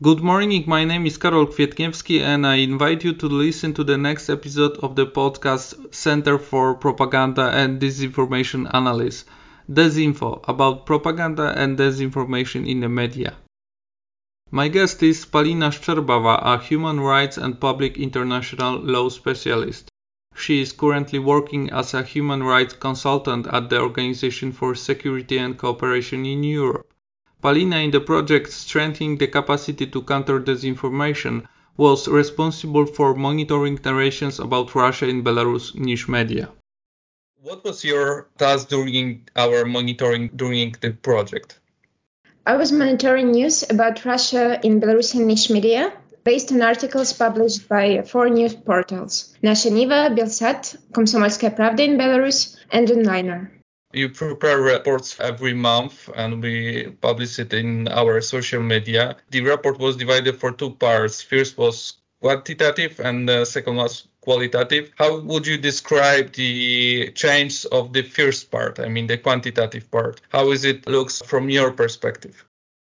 Good morning, my name is Karol Kwietniewski and I invite you to listen to the next episode of the podcast Center for Propaganda and Disinformation Analysis, DEZINFO, about propaganda and disinformation in the media. My guest is Palina Shcherbava, a human rights and public international law specialist. She is currently working as a human rights consultant at the Organization for Security and Cooperation in Europe. Palina in the project Strengthening the Capacity to Counter Disinformation was responsible for monitoring narrations about Russia in Belarus niche media. What was your task during our monitoring during the project? I was monitoring news about Russia in Belarusian niche media based on articles published by four news portals Nasha Niva, Belsat, Komsomolskaya Pravda in Belarus, and Onliner. You prepare reports every month and we publish it in our social media. The report was divided for two parts. First was quantitative and the second was qualitative. How would you describe the change of the first part? I mean the quantitative part. How is it looks from your perspective?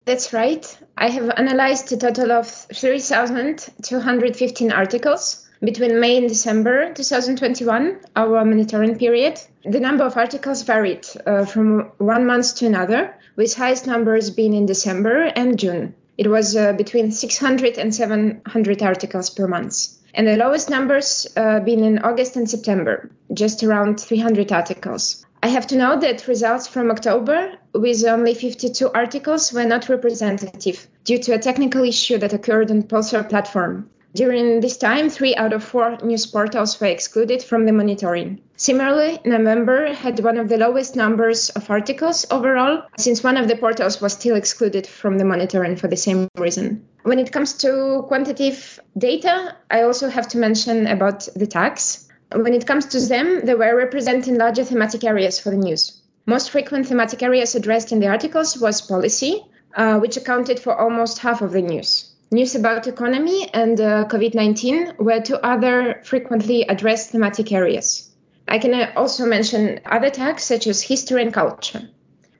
That's right. I have analyzed a total of 3,215 articles between May and December 2021, our monitoring period, the number of articles varied uh, from one month to another, with highest numbers being in December and June. It was uh, between 600 and 700 articles per month. And the lowest numbers uh, being in August and September, just around 300 articles. I have to note that results from October, with only 52 articles, were not representative due to a technical issue that occurred on Pulsar platform. During this time, three out of four news portals were excluded from the monitoring. Similarly, November had one of the lowest numbers of articles overall, since one of the portals was still excluded from the monitoring for the same reason. When it comes to quantitative data, I also have to mention about the tags. When it comes to them, they were representing larger thematic areas for the news. Most frequent thematic areas addressed in the articles was policy, uh, which accounted for almost half of the news. News about economy and uh, COVID 19 were two other frequently addressed thematic areas. I can uh, also mention other tags such as history and culture.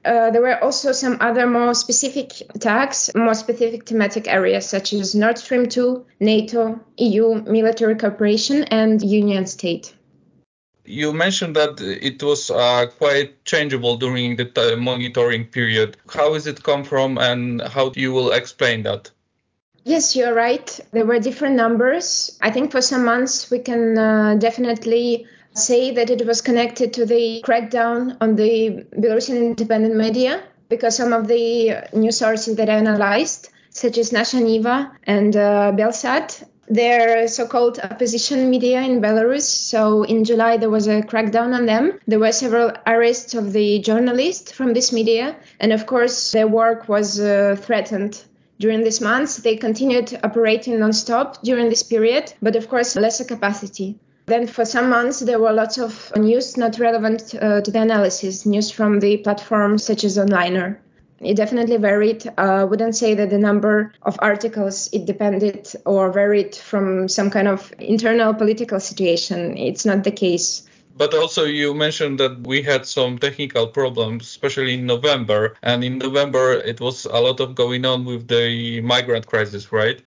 Uh, there were also some other more specific tags, more specific thematic areas such as Nord Stream 2, NATO, EU, military cooperation, and Union State. You mentioned that it was uh, quite changeable during the t- monitoring period. How is it come from, and how do you will explain that? Yes, you're right. There were different numbers. I think for some months we can uh, definitely say that it was connected to the crackdown on the Belarusian independent media because some of the news sources that I analyzed, such as Nasha Niva and uh, Belsat, they're so-called opposition media in Belarus. So in July there was a crackdown on them. There were several arrests of the journalists from this media, and of course their work was uh, threatened during these months. They continued operating non-stop during this period, but of course, lesser capacity. Then for some months, there were lots of news not relevant uh, to the analysis, news from the platforms such as Onliner. It definitely varied. I uh, wouldn't say that the number of articles it depended or varied from some kind of internal political situation. It's not the case. But also, you mentioned that we had some technical problems, especially in November. And in November, it was a lot of going on with the migrant crisis, right?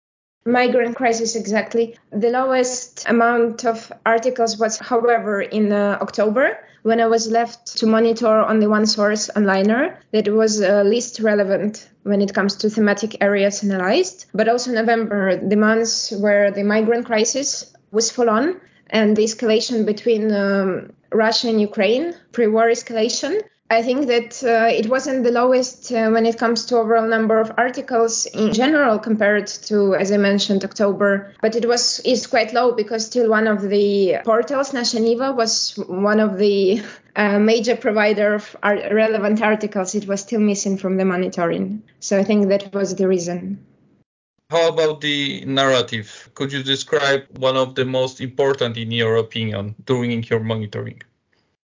Migrant crisis, exactly. The lowest amount of articles was, however, in uh, October, when I was left to monitor only one source, Onliner, that was uh, least relevant when it comes to thematic areas analyzed. But also November, the months where the migrant crisis was full on and the escalation between um, Russia and Ukraine, pre-war escalation. I think that uh, it wasn't the lowest uh, when it comes to overall number of articles in general compared to, as I mentioned, October. But it was is quite low because still one of the portals, Nasha Niva, was one of the uh, major provider of relevant articles. It was still missing from the monitoring. So I think that was the reason. How about the narrative? Could you describe one of the most important in your opinion during your monitoring?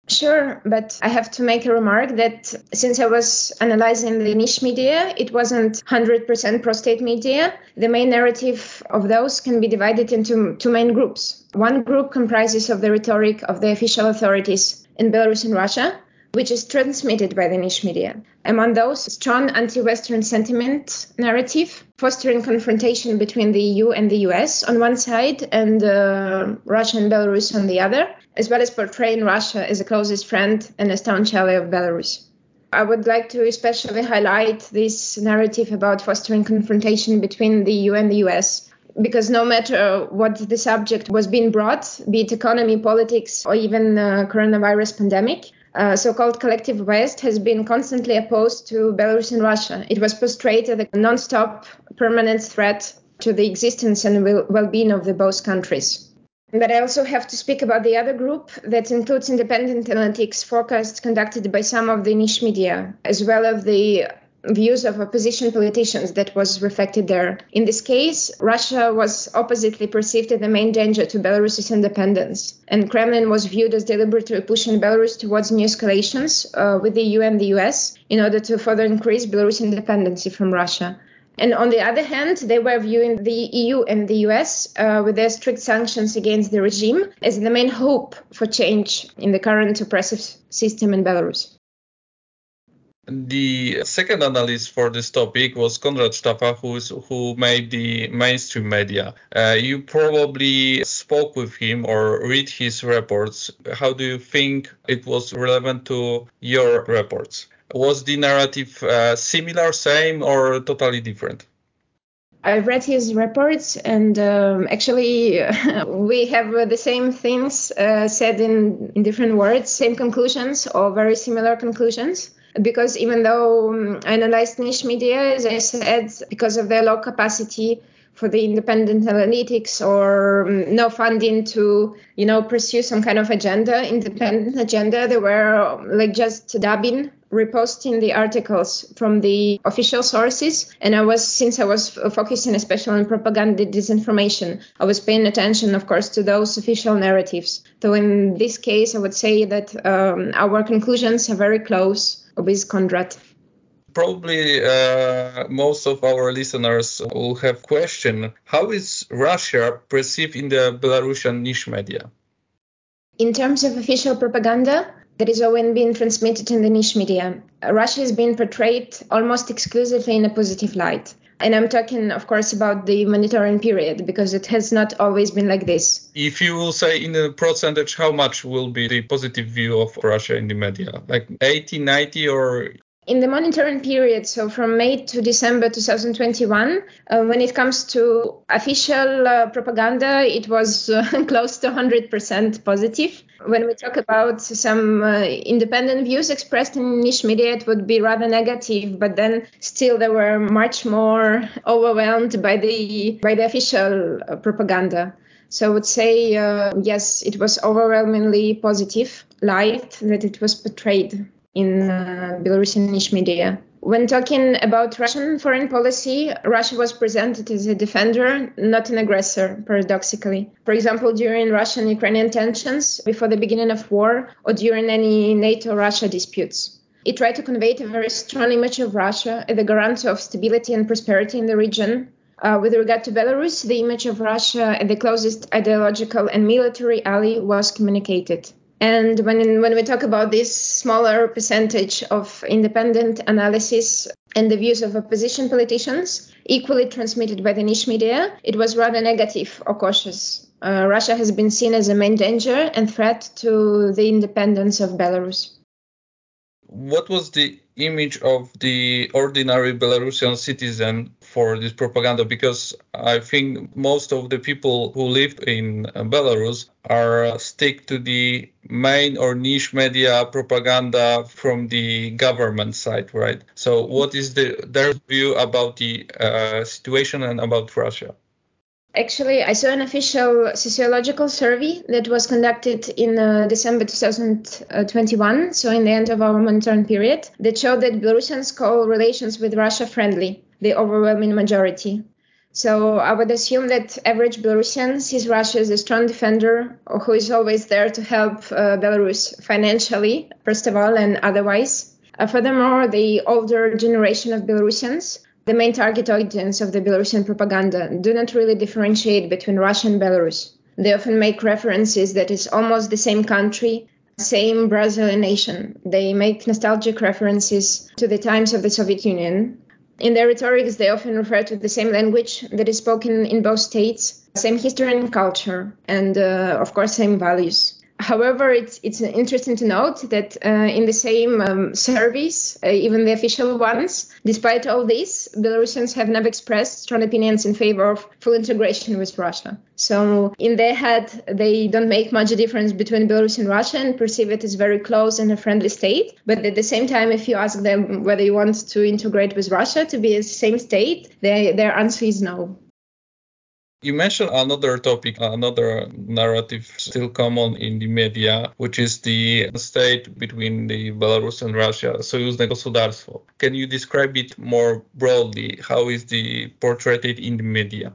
Sure, but I have to make a remark that since I was analyzing the niche media, it wasn't 100% pro-state media. The main narrative of those can be divided into two main groups. One group comprises of the rhetoric of the official authorities in Belarus and Russia, which is transmitted by the niche media. Among those, strong anti-Western sentiment narrative, fostering confrontation between the EU and the US on one side and uh, Russia and Belarus on the other, as well as portraying Russia as a closest friend and a staunch ally of Belarus. I would like to especially highlight this narrative about fostering confrontation between the EU and the US because no matter what the subject was being brought, be it economy, politics, or even the coronavirus pandemic, uh, so-called collective West has been constantly opposed to Belarus and Russia. It was portrayed as a non-stop permanent threat to the existence and well-being of the both countries. But I also have to speak about the other group that includes independent analytics forecasts conducted by some of the niche media, as well as the views of opposition politicians that was reflected there. In this case, Russia was oppositely perceived as the main danger to Belarus's independence, and Kremlin was viewed as deliberately pushing Belarus towards new escalations uh, with the EU and the US in order to further increase Belarus' independence from Russia. And on the other hand, they were viewing the EU and the US uh, with their strict sanctions against the regime as the main hope for change in the current oppressive system in Belarus. The second analyst for this topic was Konrad Staffa, who's, who made the mainstream media. Uh, you probably spoke with him or read his reports. How do you think it was relevant to your reports? Was the narrative uh, similar, same, or totally different? I read his reports, and um, actually, we have the same things uh, said in, in different words, same conclusions or very similar conclusions because even though um, I analyzed niche media, as I said, because of their low capacity for the independent analytics or um, no funding to, you know, pursue some kind of agenda, independent agenda, they were um, like just dubbing reposting the articles from the official sources. And i was since i was focusing especially on propaganda disinformation i was paying attention of course to those official narratives. So in this case i would say that um, our conclusions are very close with Konrad. Probably uh, most of our listeners will have question: How is Russia perceived in the Belarusian niche media? In terms of official propaganda, that is often being transmitted in the niche media. Russia is being portrayed almost exclusively in a positive light. And I'm talking, of course, about the monitoring period because it has not always been like this. If you will say in a percentage, how much will be the positive view of Russia in the media? Like 80, 90, or in the monitoring period, so from May to December 2021, uh, when it comes to official uh, propaganda, it was uh, close to 100% positive. When we talk about some uh, independent views expressed in niche media, it would be rather negative, but then still they were much more overwhelmed by the by the official uh, propaganda. So I would say uh, yes, it was overwhelmingly positive light that it was portrayed in uh, Belarusian niche media. When talking about Russian foreign policy, Russia was presented as a defender, not an aggressor, paradoxically. For example, during Russian Ukrainian tensions, before the beginning of war, or during any NATO Russia disputes. It tried to convey a very strong image of Russia as the guarantor of stability and prosperity in the region. Uh, with regard to Belarus, the image of Russia as the closest ideological and military ally was communicated. And when, when we talk about this smaller percentage of independent analysis and the views of opposition politicians, equally transmitted by the niche media, it was rather negative or cautious. Uh, Russia has been seen as a main danger and threat to the independence of Belarus. What was the image of the ordinary Belarusian citizen for this propaganda? Because I think most of the people who live in Belarus are uh, stick to the main or niche media propaganda from the government side, right? So, what is the their view about the uh, situation and about Russia? Actually, I saw an official sociological survey that was conducted in uh, December 2021, so in the end of our monitoring period, that showed that Belarusians call relations with Russia friendly, the overwhelming majority. So I would assume that average Belarusian sees Russia as a strong defender who is always there to help uh, Belarus financially, first of all, and otherwise. Uh, furthermore, the older generation of Belarusians the main target audience of the Belarusian propaganda do not really differentiate between Russia and Belarus. They often make references that it's almost the same country, same Brazilian nation. They make nostalgic references to the times of the Soviet Union. In their rhetorics, they often refer to the same language that is spoken in both states, same history and culture, and uh, of course, same values. However, it's it's interesting to note that uh, in the same um, surveys, uh, even the official ones, despite all this, Belarusians have never expressed strong opinions in favor of full integration with Russia. So in their head, they don't make much difference between Belarus and Russia and perceive it as very close and a friendly state. But at the same time, if you ask them whether you want to integrate with Russia to be the same state, they, their answer is no. You mentioned another topic, another narrative still common in the media, which is the state between the Belarus and Russia, Союзное государство. Can you describe it more broadly? How is the portrayed in the media?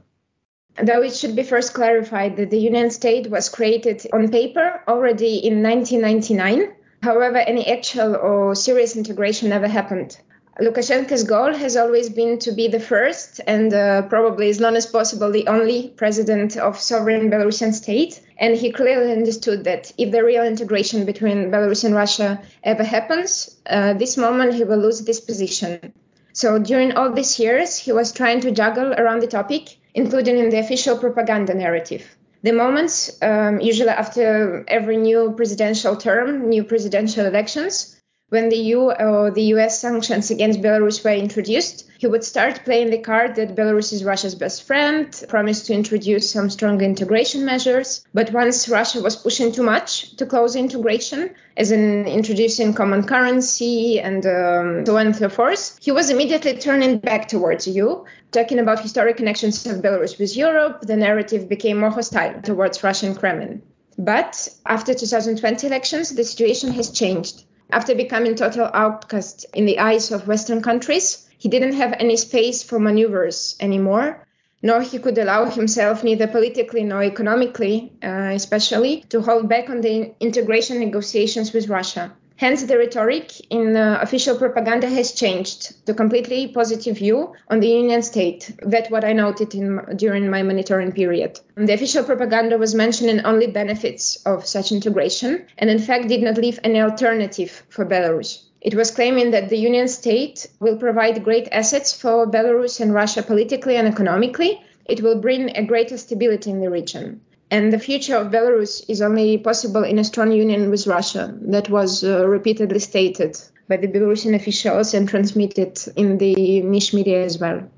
Though it should be first clarified that the Union State was created on paper already in 1999. However, any actual or serious integration never happened. Lukashenko's goal has always been to be the first and uh, probably as long as possible the only president of sovereign Belarusian state. And he clearly understood that if the real integration between Belarus and Russia ever happens, uh, this moment he will lose this position. So during all these years, he was trying to juggle around the topic, including in the official propaganda narrative. The moments, um, usually after every new presidential term, new presidential elections, when the EU or the US sanctions against Belarus were introduced, he would start playing the card that Belarus is Russia's best friend, promised to introduce some strong integration measures. But once Russia was pushing too much to close integration, as in introducing common currency and um, so on and so forth, he was immediately turning back towards EU, talking about historic connections of Belarus with Europe. The narrative became more hostile towards Russian Kremlin. But after 2020 elections, the situation has changed. After becoming total outcast in the eyes of Western countries, he didn't have any space for maneuvers anymore, nor he could allow himself neither politically nor economically, uh, especially, to hold back on the integration negotiations with Russia. Hence, the rhetoric in uh, official propaganda has changed to completely positive view on the Union state. That's what I noted in, during my monitoring period. The official propaganda was mentioning only benefits of such integration, and in fact did not leave any alternative for Belarus. It was claiming that the Union state will provide great assets for Belarus and Russia politically and economically. It will bring a greater stability in the region. And the future of Belarus is only possible in a strong union with Russia. That was uh, repeatedly stated by the Belarusian officials and transmitted in the niche media as well.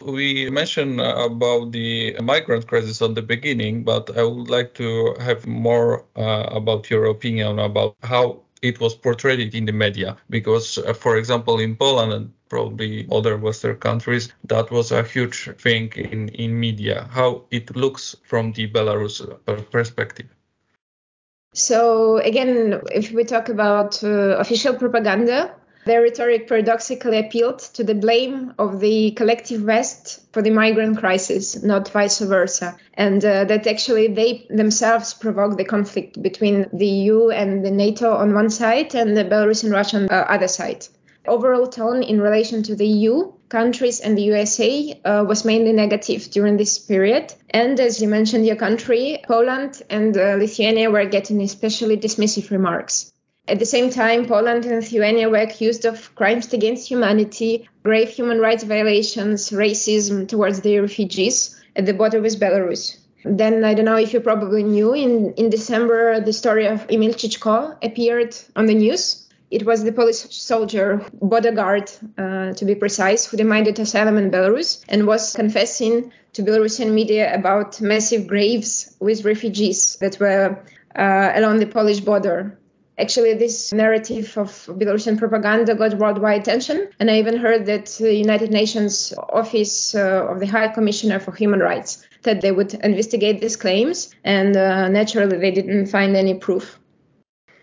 We mentioned uh, about the migrant crisis at the beginning, but I would like to have more uh, about your opinion about how it was portrayed in the media. Because, uh, for example, in Poland and probably other Western countries, that was a huge thing in, in media, how it looks from the Belarus perspective. So, again, if we talk about uh, official propaganda, their rhetoric paradoxically appealed to the blame of the collective West for the migrant crisis, not vice versa. And uh, that actually they themselves provoked the conflict between the EU and the NATO on one side and the Belarus and Russia on the other side overall tone in relation to the EU countries and the USA uh, was mainly negative during this period. And as you mentioned, your country, Poland and uh, Lithuania were getting especially dismissive remarks. At the same time, Poland and Lithuania were accused of crimes against humanity, grave human rights violations, racism towards the refugees at the border with Belarus. Then I don't know if you probably knew in, in December the story of Emil Czeczko appeared on the news it was the Polish soldier, bodyguard uh, to be precise, who demanded asylum in Belarus and was confessing to Belarusian media about massive graves with refugees that were uh, along the Polish border. Actually, this narrative of Belarusian propaganda got worldwide attention, and I even heard that the United Nations Office uh, of the High Commissioner for Human Rights that they would investigate these claims, and uh, naturally, they didn't find any proof.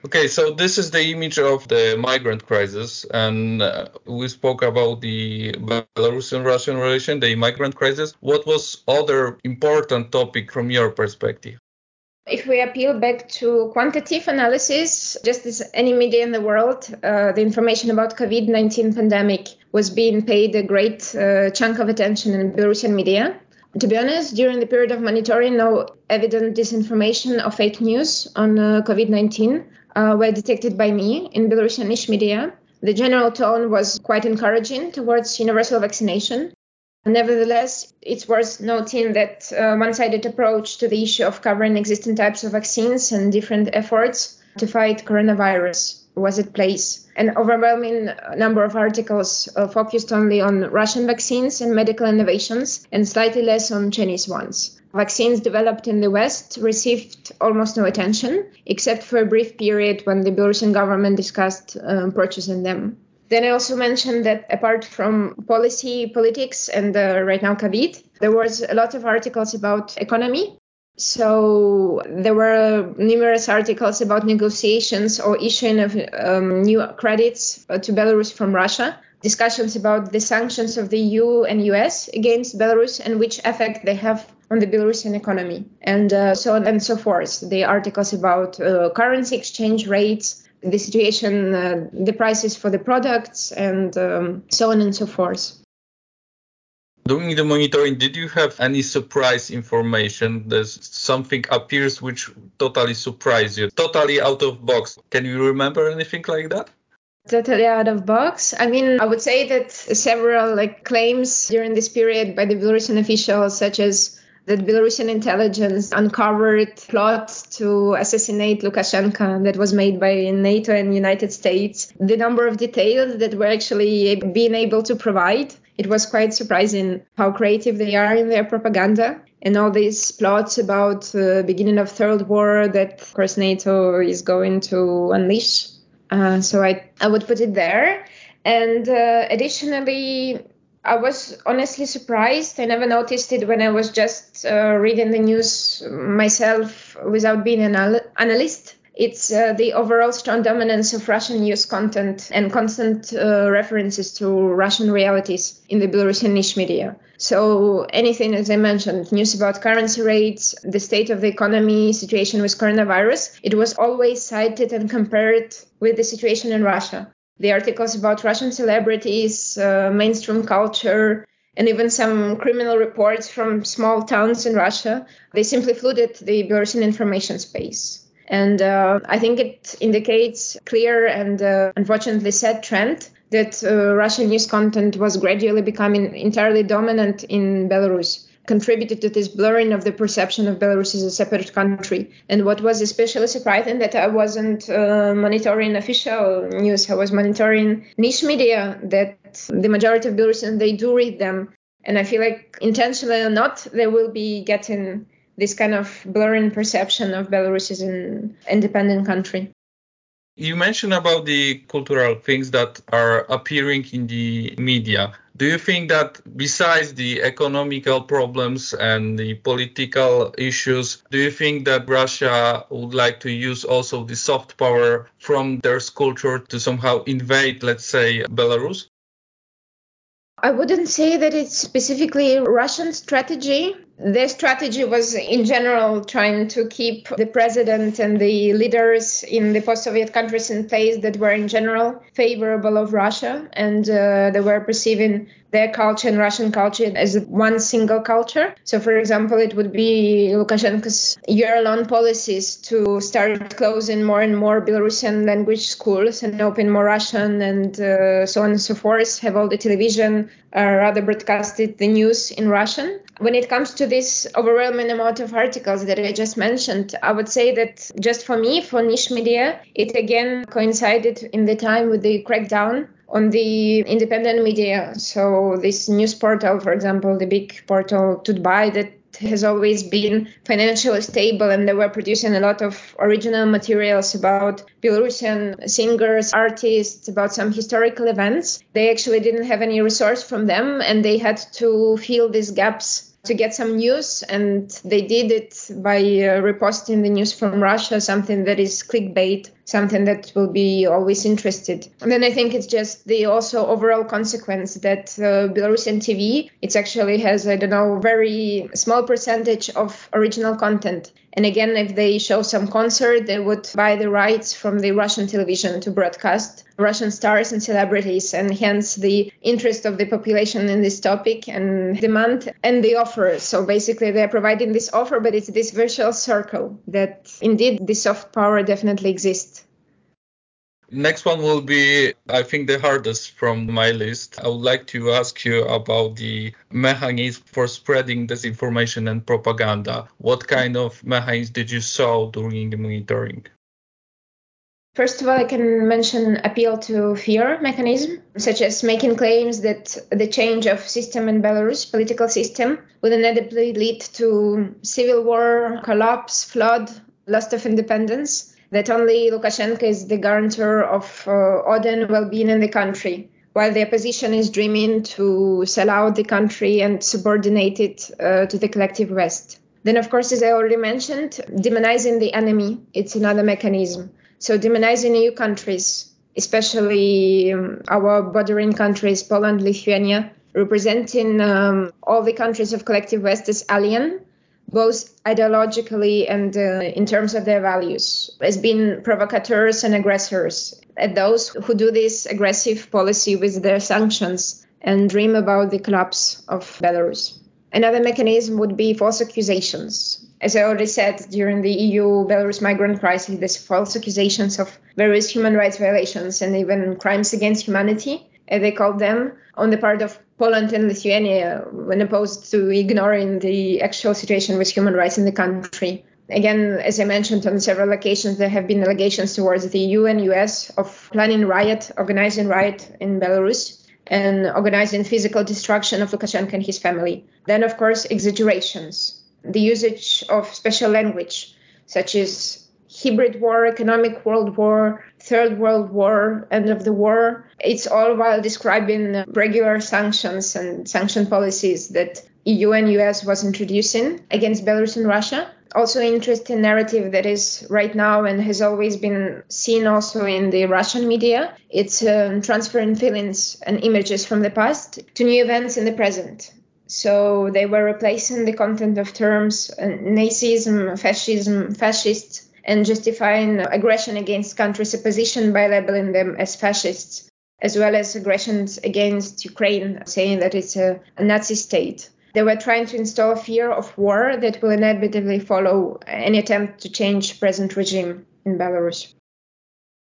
Okay, so this is the image of the migrant crisis, and uh, we spoke about the Belarusian-Russian relation, the migrant crisis. What was other important topic from your perspective? If we appeal back to quantitative analysis, just as any media in the world, uh, the information about COVID-19 pandemic was being paid a great uh, chunk of attention in Belarusian media. To be honest, during the period of monitoring, no evident disinformation or fake news on uh, COVID 19 uh, were detected by me in Belarusian niche media. The general tone was quite encouraging towards universal vaccination. Nevertheless, it's worth noting that uh, one-sided approach to the issue of covering existing types of vaccines and different efforts to fight coronavirus was at place. An overwhelming number of articles uh, focused only on Russian vaccines and medical innovations and slightly less on Chinese ones. Vaccines developed in the West received almost no attention, except for a brief period when the Belarusian government discussed uh, purchasing them. Then I also mentioned that apart from policy, politics, and uh, right now COVID, there was a lot of articles about economy. So there were numerous articles about negotiations or issuing of um, new credits to Belarus from Russia, discussions about the sanctions of the EU and US against Belarus and which effect they have on the Belarusian economy, and uh, so on and so forth. The articles about uh, currency exchange rates, the situation, uh, the prices for the products, and um, so on and so forth. During the monitoring, did you have any surprise information? There's something appears which totally surprised you, totally out of box. Can you remember anything like that? totally out of box. I mean, I would say that several like claims during this period by the Belarusian officials, such as that Belarusian intelligence uncovered plots to assassinate Lukashenko that was made by NATO and United States. The number of details that we're actually being able to provide, it was quite surprising how creative they are in their propaganda. And all these plots about the beginning of third war that, of course, NATO is going to unleash. Uh, so I, I would put it there. And uh, additionally, I was honestly surprised. I never noticed it when I was just uh, reading the news myself without being an analyst. It's uh, the overall strong dominance of Russian news content and constant uh, references to Russian realities in the Belarusian niche media. So anything, as I mentioned, news about currency rates, the state of the economy, situation with coronavirus, it was always cited and compared with the situation in Russia the articles about Russian celebrities, uh, mainstream culture, and even some criminal reports from small towns in Russia. They simply flooded the Belarusian information space. And uh, I think it indicates clear and uh, unfortunately sad trend that uh, Russian news content was gradually becoming entirely dominant in Belarus contributed to this blurring of the perception of Belarus as a separate country. And what was especially surprising that I wasn't uh, monitoring official news, I was monitoring niche media that the majority of Belarusians they do read them. And I feel like intentionally or not, they will be getting this kind of blurring perception of Belarus as an independent country. You mentioned about the cultural things that are appearing in the media. Do you think that besides the economical problems and the political issues, do you think that Russia would like to use also the soft power from their culture to somehow invade, let's say, Belarus? I wouldn't say that it's specifically Russian strategy. Their strategy was, in general, trying to keep the president and the leaders in the post-Soviet countries in place that were, in general, favorable of Russia, and uh, they were perceiving their culture and Russian culture as one single culture. So, for example, it would be Lukashenko's year-long policies to start closing more and more Belarusian language schools and open more Russian and uh, so on and so forth. Have all the television uh, rather broadcasted the news in Russian. When it comes to this overwhelming amount of articles that I just mentioned, I would say that just for me, for niche media, it again coincided in the time with the crackdown on the independent media. So this news portal, for example, the big portal TUT.BY that has always been financially stable and they were producing a lot of original materials about Belarusian singers, artists, about some historical events. They actually didn't have any resource from them and they had to fill these gaps to get some news, and they did it by uh, reposting the news from Russia, something that is clickbait. something that will be always interested. And then I think it's just the also overall consequence that uh, Belarusian TV, it actually has, I don't know, very small percentage of original content. And again, if they show some concert, they would buy the rights from the Russian television to broadcast Russian stars and celebrities, and hence the interest of the population in this topic and demand and the offer. So basically, they're providing this offer, but it's this virtual circle that indeed the soft power definitely exists. Next one will be, I think, the hardest from my list. I would like to ask you about the mechanism for spreading disinformation and propaganda. What kind of mechanism did you saw during the monitoring? First of all, I can mention appeal to fear mechanism, such as making claims that the change of system in Belarus, political system, would inevitably lead to civil war, collapse, flood, loss of independence that only Lukashenko is the guarantor of uh, order and well-being in the country, while the opposition is dreaming to sell out the country and subordinate it uh, to the collective West. Then, of course, as I already mentioned, demonizing the enemy, it's another mechanism. So demonizing EU countries, especially um, our bordering countries, Poland, Lithuania, representing um, all the countries of collective West as alien, both ideologically and uh, in terms of their values, as being provocateurs and aggressors, and those who do this aggressive policy with their sanctions and dream about the collapse of Belarus. Another mechanism would be false accusations. As I already said, during the EU Belarus migrant crisis, there's false accusations of various human rights violations and even crimes against humanity, as they call them, on the part of Poland and Lithuania uh, when opposed to ignoring the actual situation with human rights in the country. Again, as I mentioned on several occasions, there have been allegations towards the EU and US of planning riot, organizing riot in Belarus, and organizing physical destruction of Lukashenko and his family. Then, of course, exaggerations, the usage of special language, such as hybrid war, economic world war, third world war, end of the war. It's all while describing regular sanctions and sanction policies that EU and US was introducing against Belarus and Russia. Also interesting narrative that is right now and has always been seen also in the Russian media. It's um, transferring feelings and images from the past to new events in the present. So they were replacing the content of terms uh, Nazism, fascism, fascists and justifying aggression against countries' opposition by labeling them as fascists, as well as aggressions against Ukraine, saying that it's a, a Nazi state. They were trying to install fear of war that will inevitably follow any attempt to change present regime in Belarus.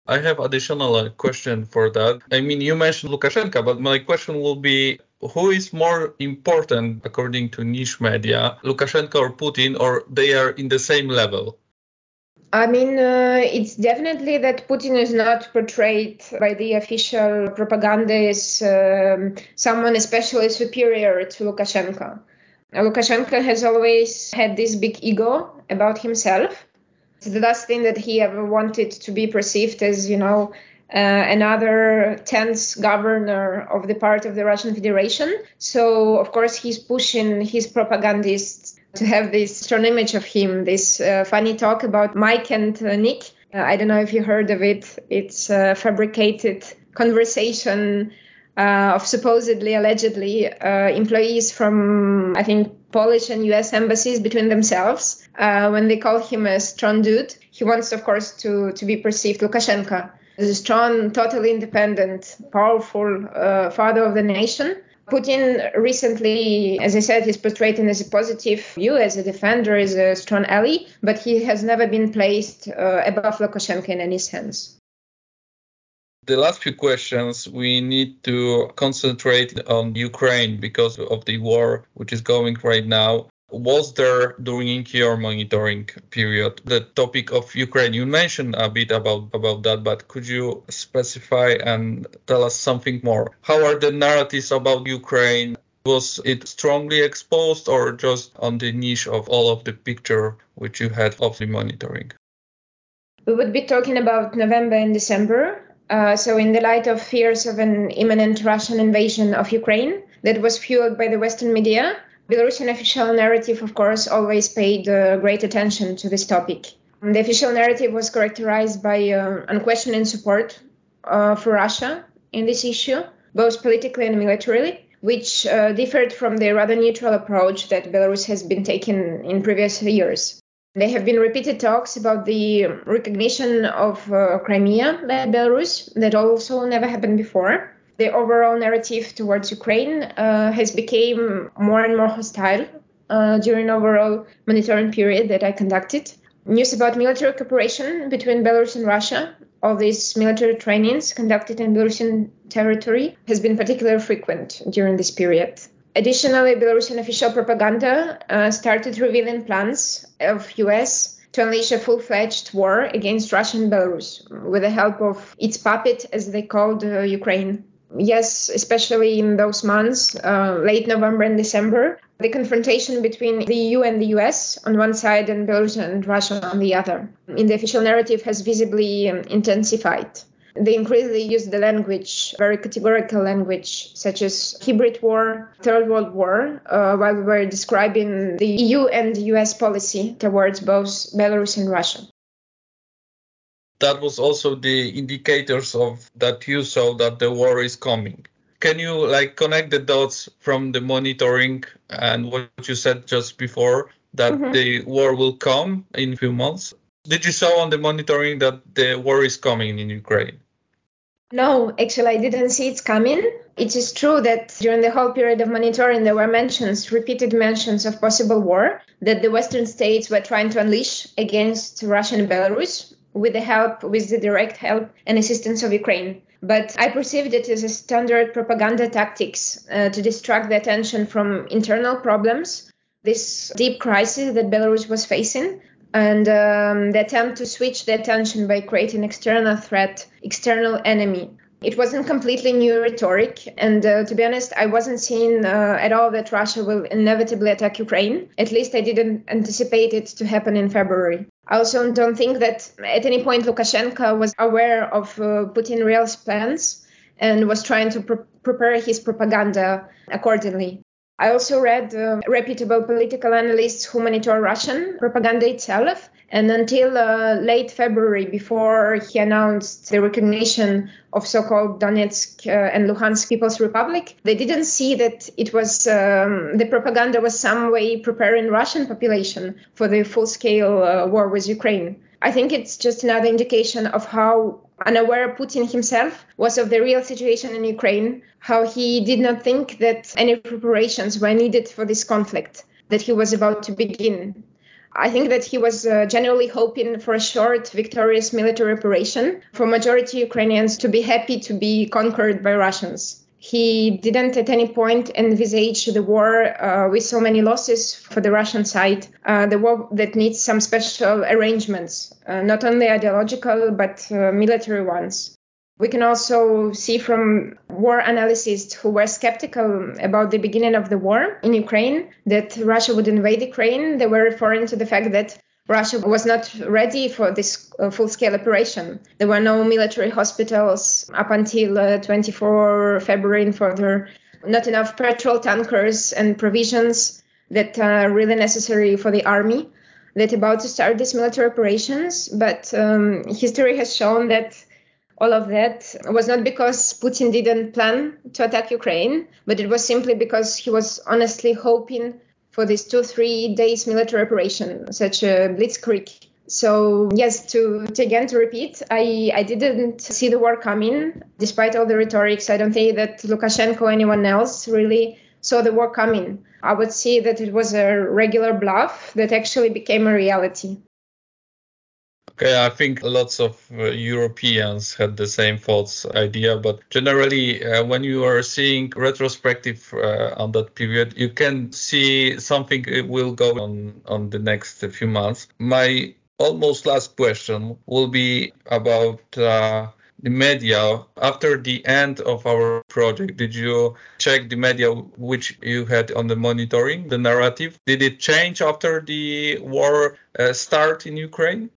I have additional question for that. I mean, you mentioned Lukashenko, but my question will be who is more important according to niche media, Lukashenko or Putin, or they are in the same level? I mean, uh, it's definitely that Putin is not portrayed by the official propaganda as um, someone especially superior to Lukashenko. Lukashenko has always had this big ego about himself. It's the last thing that he ever wanted to be perceived as, you know, uh, another tenth governor of the part of the Russian Federation. So, of course, he's pushing his propagandists to have this strong image of him, this uh, funny talk about Mike and uh, Nick. Uh, I don't know if you heard of it. It's a fabricated conversation uh, of supposedly, allegedly, uh, employees from, I think, Polish and US embassies between themselves uh, when they call him a strong dude. He wants, of course, to, to be perceived Lukashenko strong, totally independent, powerful father of the nation. Putin recently, as I said, he's portrayed as a positive view, as a defender, as a strong ally, but he has never been placed uh, above Lukashenko in any sense. The last few questions, we need to concentrate on Ukraine because of the war which is going right now was there during your monitoring period the topic of Ukraine? You mentioned a bit about, about that, but could you specify and tell us something more? How are the narratives about Ukraine? Was it strongly exposed or just on the niche of all of the picture which you had of the monitoring? We would be talking about November and December. Uh, so, in the light of fears of an imminent Russian invasion of Ukraine that was fueled by the Western media, Belarusian official narrative, of course, always paid uh, great attention to this topic. The official narrative was characterized by uh, unquestioning support uh, for Russia in this issue, both politically and militarily, which uh, differed from the rather neutral approach that Belarus has been taking in previous years. There have been repeated talks about the recognition of uh, Crimea by Belarus that also never happened before. The overall narrative towards Ukraine uh, has become more and more hostile uh, during overall monitoring period that I conducted. News about military cooperation between Belarus and Russia, all these military trainings conducted in Belarusian territory, has been particularly frequent during this period. Additionally, Belarusian official propaganda uh, started revealing plans of US to unleash a full-fledged war against Russia and Belarus with the help of its puppet, as they called uh, Ukraine. Yes, especially in those months, uh, late November and December, the confrontation between the EU and the US on one side and Belarus and Russia on the other in the official narrative has visibly um, intensified. They increasingly use the language, very categorical language, such as hybrid war, Third World War, uh, while we were describing the EU and the US policy towards both Belarus and Russia. That was also the indicators of that you saw that the war is coming can you like connect the dots from the monitoring and what you said just before that mm-hmm. the war will come in a few months? Did you saw on the monitoring that the war is coming in Ukraine? No, actually, I didn't see it coming. It is true that during the whole period of monitoring, there were mentions, repeated mentions of possible war that the Western states were trying to unleash against Russia and Belarus with the help, with the direct help and assistance of Ukraine. But I perceived it as a standard propaganda tactics uh, to distract the attention from internal problems, this deep crisis that Belarus was facing, and um, the attempt to switch the attention by creating external threat, external enemy. It wasn't completely new rhetoric, and uh, to be honest, I wasn't seeing uh, at all that Russia will inevitably attack Ukraine. At least I didn't anticipate it to happen in February. I also don't think that at any point Lukashenko was aware of uh, Putin's real plans and was trying to pre- prepare his propaganda accordingly. I also read uh, reputable political analysts who monitor Russian propaganda itself. And until uh, late February, before he announced the recognition of so-called Donetsk uh, and Luhansk People's Republic, they didn't see that it was um, the propaganda was some way preparing Russian population for the full-scale uh, war with Ukraine. I think it's just another indication of how unaware Putin himself was of the real situation in Ukraine, how he did not think that any preparations were needed for this conflict that he was about to begin. I think that he was uh, generally hoping for a short, victorious military operation for majority Ukrainians to be happy to be conquered by Russians. He didn't at any point envisage the war uh, with so many losses for the Russian side, uh, the war that needs some special arrangements, uh, not only ideological but uh, military ones. We can also see from war analysts who were skeptical about the beginning of the war in Ukraine that Russia would invade Ukraine. They were referring to the fact that Russia was not ready for this uh, full scale operation. There were no military hospitals up until uh, 24 February and further, not enough petrol tankers and provisions that are really necessary for the army that about to start these military operations. But um, history has shown that all of that was not because Putin didn't plan to attack Ukraine, but it was simply because he was honestly hoping for this two, three days military operation, such a blitzkrieg. So yes, to, to again to repeat, I, I didn't see the war coming, despite all the rhetorics. I don't think that Lukashenko or anyone else really saw the war coming. I would say that it was a regular bluff that actually became a reality. Okay, I think lots of uh, Europeans had the same thoughts idea, but generally, uh, when you are seeing retrospective uh, on that period, you can see something will go on on the next few months. My almost last question will be about uh, the media. After the end of our project did you check the media which you had on the monitoring the narrative? Did it change after the war uh, start in ukraine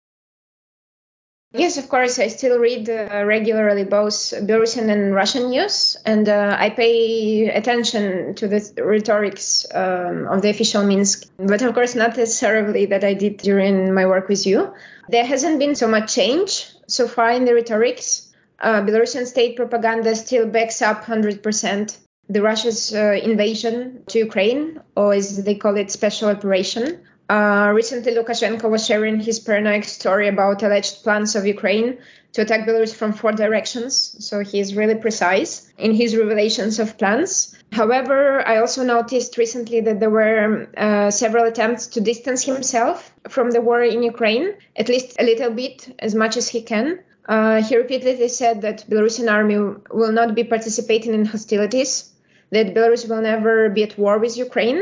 Yes, of course. I still read uh, regularly both Belarusian and Russian news, and uh, I pay attention to the rhetorics um, of the official Minsk, but of course, not necessarily that I did during my work with you. There hasn't been so much change so far in the rhetorics. Uh, Belarusian state propaganda still backs up 100% the Russia's uh, invasion to Ukraine, or as they call it, special operation. Uh, recently, Lukashenko was sharing his paranoid story about alleged plans of Ukraine to attack Belarus from four directions. So he is really precise in his revelations of plans. However, I also noticed recently that there were uh, several attempts to distance himself from the war in Ukraine, at least a little bit, as much as he can. Uh, he repeatedly said that Belarusian army will not be participating in hostilities, that Belarus will never be at war with Ukraine,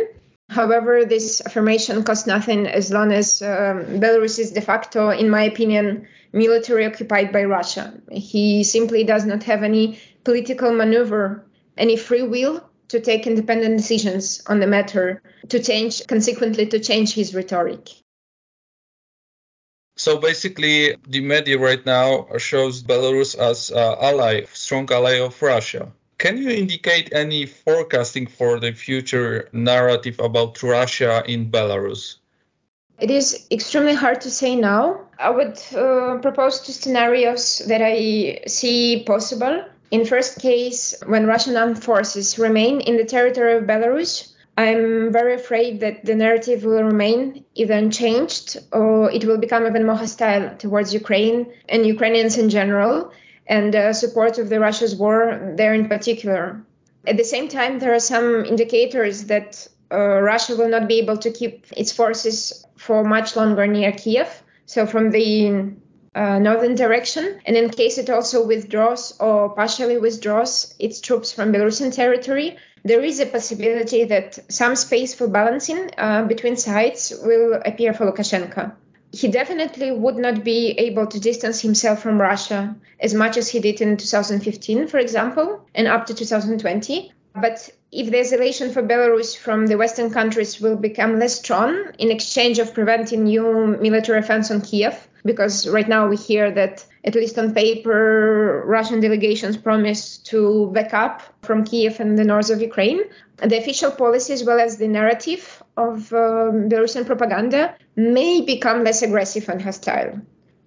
However, this affirmation costs nothing as long as um, Belarus is de facto, in my opinion, military occupied by Russia. He simply does not have any political maneuver, any free will to take independent decisions on the matter, to change, consequently, to change his rhetoric. So basically, the media right now shows Belarus as an ally, strong ally of Russia. Can you indicate any forecasting for the future narrative about Russia in Belarus? It is extremely hard to say now. I would uh, propose two scenarios that I see possible. In first case, when Russian armed forces remain in the territory of Belarus, I'm very afraid that the narrative will remain either unchanged or it will become even more hostile towards Ukraine and Ukrainians in general and uh, support of the Russia's war there in particular. At the same time, there are some indicators that uh, Russia will not be able to keep its forces for much longer near Kiev. So from the uh, northern direction, and in case it also withdraws or partially withdraws its troops from Belarusian territory, there is a possibility that some space for balancing uh, between sides will appear for Lukashenko he definitely would not be able to distance himself from Russia as much as he did in 2015, for example, and up to 2020. But if the isolation for Belarus from the Western countries will become less strong in exchange of preventing new military offense on Kiev, because right now we hear that, at least on paper, Russian delegations promise to back up from Kiev and the north of Ukraine. The official policy, as well as the narrative of um, Belarusian propaganda, may become less aggressive and hostile.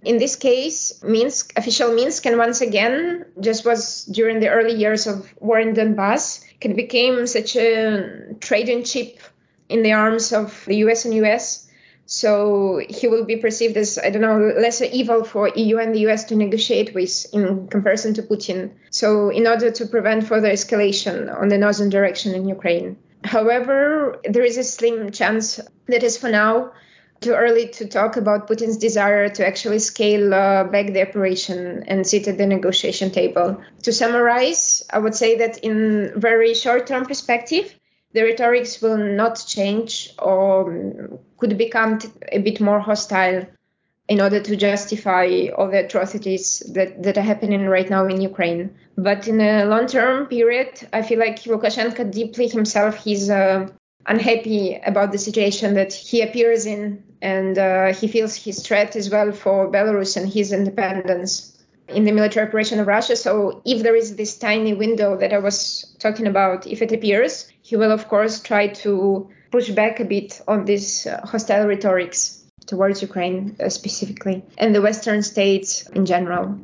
In this case, Minsk, official Minsk, and once again, just was during the early years of war in Donbass, can become such a trading chip in the arms of the US and US so he will be perceived as, I don't know, lesser evil for EU and the US to negotiate with in comparison to Putin. So in order to prevent further escalation on the northern direction in Ukraine. However, there is a slim chance that is for now too early to talk about Putin's desire to actually scale uh, back the operation and sit at the negotiation table. To summarize, I would say that in very short-term perspective, the rhetorics will not change or could become a bit more hostile in order to justify all the atrocities that, that are happening right now in Ukraine. But in a long term period, I feel like Lukashenko deeply himself, he's uh, unhappy about the situation that he appears in, and uh, he feels his threat as well for Belarus and his independence in the military operation of Russia. So if there is this tiny window that I was talking about, if it appears, he will of course try to push back a bit on this uh, hostile rhetorics towards Ukraine uh, specifically and the Western states in general.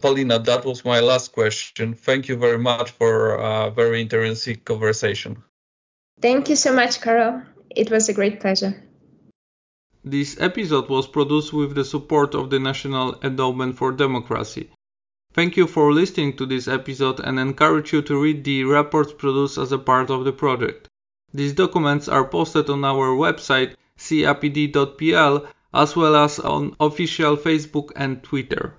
Palina, that was my last question. Thank you very much for a very interesting conversation. Thank you so much, Carol. It was a great pleasure. This episode was produced with the support of the National Endowment for Democracy. Thank you for listening to this episode and encourage you to read the reports produced as a part of the project. These documents are posted on our website capd.pl as well as on official Facebook and Twitter.